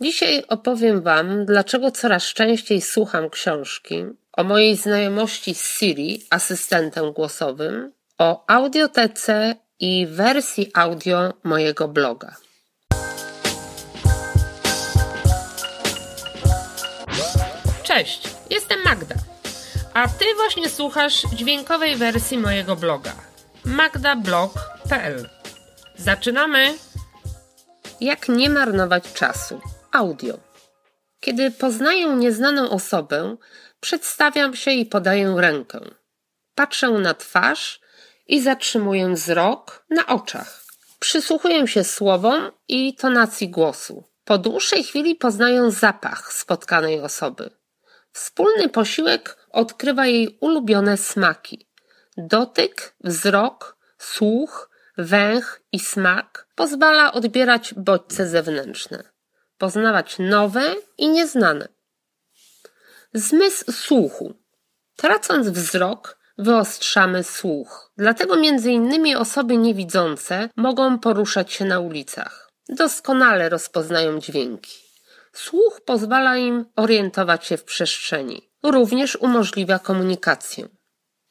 Dzisiaj opowiem Wam, dlaczego coraz częściej słucham książki, o mojej znajomości z Siri, asystentem głosowym, o audiotece i wersji audio mojego bloga. Cześć, jestem Magda, a Ty właśnie słuchasz dźwiękowej wersji mojego bloga magdablog.pl. Zaczynamy! Jak nie marnować czasu? Audio. Kiedy poznaję nieznaną osobę, przedstawiam się i podaję rękę. Patrzę na twarz i zatrzymuję wzrok na oczach. Przysłuchuję się słowom i tonacji głosu. Po dłuższej chwili poznaję zapach spotkanej osoby. Wspólny posiłek odkrywa jej ulubione smaki. Dotyk, wzrok, słuch, węch i smak pozwala odbierać bodźce zewnętrzne, poznawać nowe i nieznane. Zmysł słuchu. Tracąc wzrok, wyostrzamy słuch. Dlatego innymi osoby niewidzące mogą poruszać się na ulicach. Doskonale rozpoznają dźwięki. Słuch pozwala im orientować się w przestrzeni. Również umożliwia komunikację.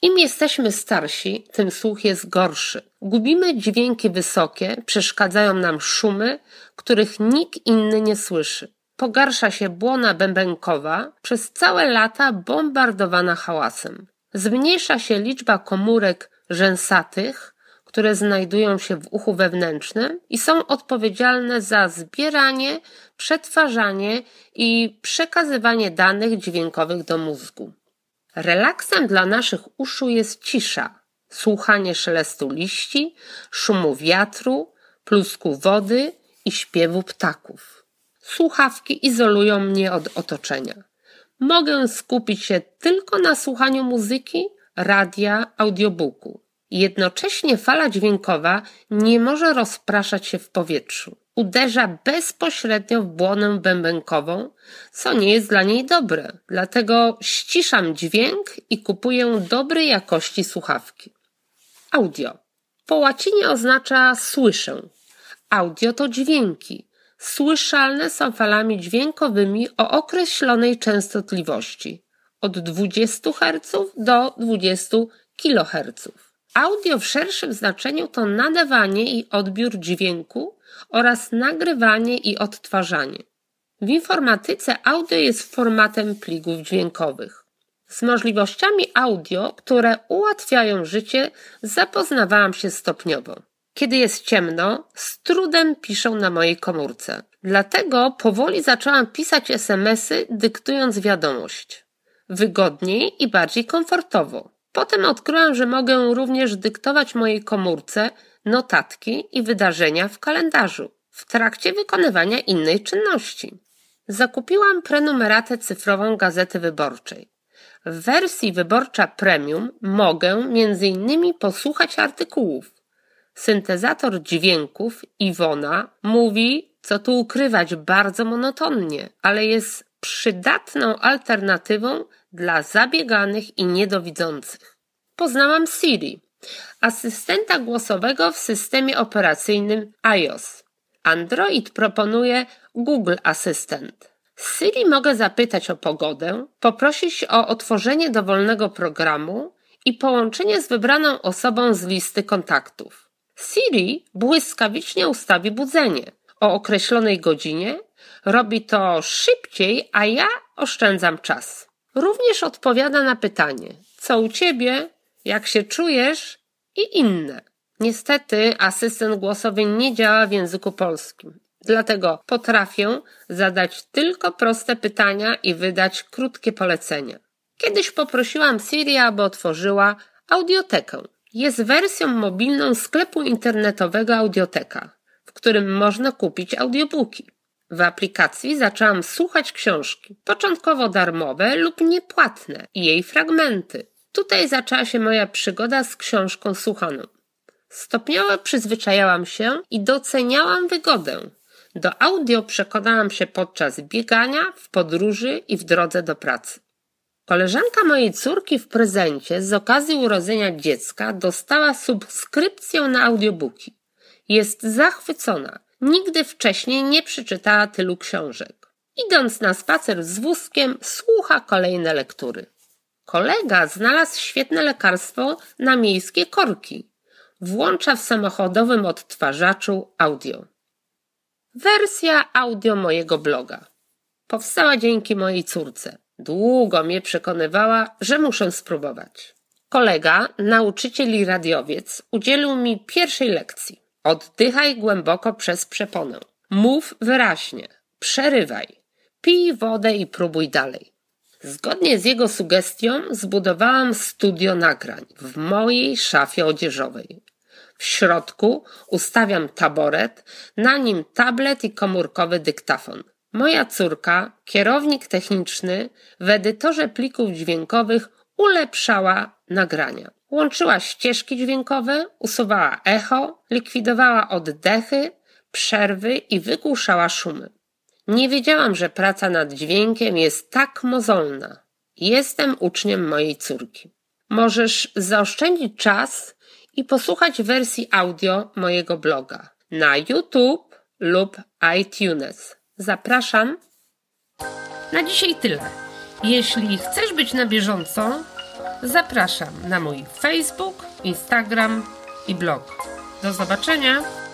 Im jesteśmy starsi, tym słuch jest gorszy. Gubimy dźwięki wysokie, przeszkadzają nam szumy, których nikt inny nie słyszy. Pogarsza się błona bębenkowa, przez całe lata bombardowana hałasem. Zmniejsza się liczba komórek rzęsatych, które znajdują się w uchu wewnętrznym i są odpowiedzialne za zbieranie, przetwarzanie i przekazywanie danych dźwiękowych do mózgu. Relaksem dla naszych uszu jest cisza, słuchanie szelestu liści, szumu wiatru, plusku wody i śpiewu ptaków. Słuchawki izolują mnie od otoczenia. Mogę skupić się tylko na słuchaniu muzyki, radia, audiobooku. Jednocześnie fala dźwiękowa nie może rozpraszać się w powietrzu. Uderza bezpośrednio w błonę bębenkową, co nie jest dla niej dobre. Dlatego ściszam dźwięk i kupuję dobrej jakości słuchawki. Audio. Po łacinie oznacza słyszę. Audio to dźwięki. Słyszalne są falami dźwiękowymi o określonej częstotliwości od 20 Hz do 20 kHz. Audio w szerszym znaczeniu to nadawanie i odbiór dźwięku oraz nagrywanie i odtwarzanie. W informatyce audio jest formatem pligów dźwiękowych. Z możliwościami audio, które ułatwiają życie, zapoznawałam się stopniowo. Kiedy jest ciemno, z trudem piszę na mojej komórce. Dlatego powoli zaczęłam pisać SMSy, dyktując wiadomość. Wygodniej i bardziej komfortowo. Potem odkryłam, że mogę również dyktować mojej komórce notatki i wydarzenia w kalendarzu w trakcie wykonywania innej czynności. Zakupiłam prenumeratę cyfrową Gazety Wyborczej. W wersji Wyborcza Premium mogę m.in. posłuchać artykułów. Syntezator dźwięków Iwona mówi, co tu ukrywać, bardzo monotonnie, ale jest przydatną alternatywą dla zabieganych i niedowidzących. Poznałam Siri, asystenta głosowego w systemie operacyjnym iOS. Android proponuje Google Assistant. Siri mogę zapytać o pogodę, poprosić o otworzenie dowolnego programu i połączenie z wybraną osobą z listy kontaktów. Siri błyskawicznie ustawi budzenie o określonej godzinie, robi to szybciej, a ja oszczędzam czas. Również odpowiada na pytanie, co u ciebie, jak się czujesz i inne. Niestety asystent głosowy nie działa w języku polskim. Dlatego potrafię zadać tylko proste pytania i wydać krótkie polecenia. Kiedyś poprosiłam Siri, aby otworzyła audiotekę. Jest wersją mobilną sklepu internetowego Audioteka, którym można kupić audiobooki. W aplikacji zaczęłam słuchać książki, początkowo darmowe lub niepłatne, i jej fragmenty. Tutaj zaczęła się moja przygoda z książką słuchaną. Stopniowo przyzwyczajałam się i doceniałam wygodę. Do audio przekonałam się podczas biegania, w podróży i w drodze do pracy. Koleżanka mojej córki w prezencie z okazji urodzenia dziecka dostała subskrypcję na audiobooki. Jest zachwycona. Nigdy wcześniej nie przeczytała tylu książek. Idąc na spacer z wózkiem, słucha kolejne lektury. Kolega znalazł świetne lekarstwo na miejskie korki. Włącza w samochodowym odtwarzaczu audio. Wersja audio mojego bloga. Powstała dzięki mojej córce. Długo mnie przekonywała, że muszę spróbować. Kolega, nauczyciel i radiowiec, udzielił mi pierwszej lekcji. Oddychaj głęboko przez przeponę. Mów wyraźnie. Przerywaj. Pij wodę i próbuj dalej. Zgodnie z jego sugestią zbudowałam studio nagrań w mojej szafie odzieżowej. W środku ustawiam taboret, na nim tablet i komórkowy dyktafon. Moja córka, kierownik techniczny, w edytorze plików dźwiękowych ulepszała nagrania. Łączyła ścieżki dźwiękowe, usuwała echo, likwidowała oddechy, przerwy i wygłuszała szumy. Nie wiedziałam, że praca nad dźwiękiem jest tak mozolna. Jestem uczniem mojej córki. Możesz zaoszczędzić czas i posłuchać wersji audio mojego bloga na YouTube lub iTunes. Zapraszam. Na dzisiaj tyle. Jeśli chcesz być na bieżąco, zapraszam na mój Facebook, Instagram i blog. Do zobaczenia!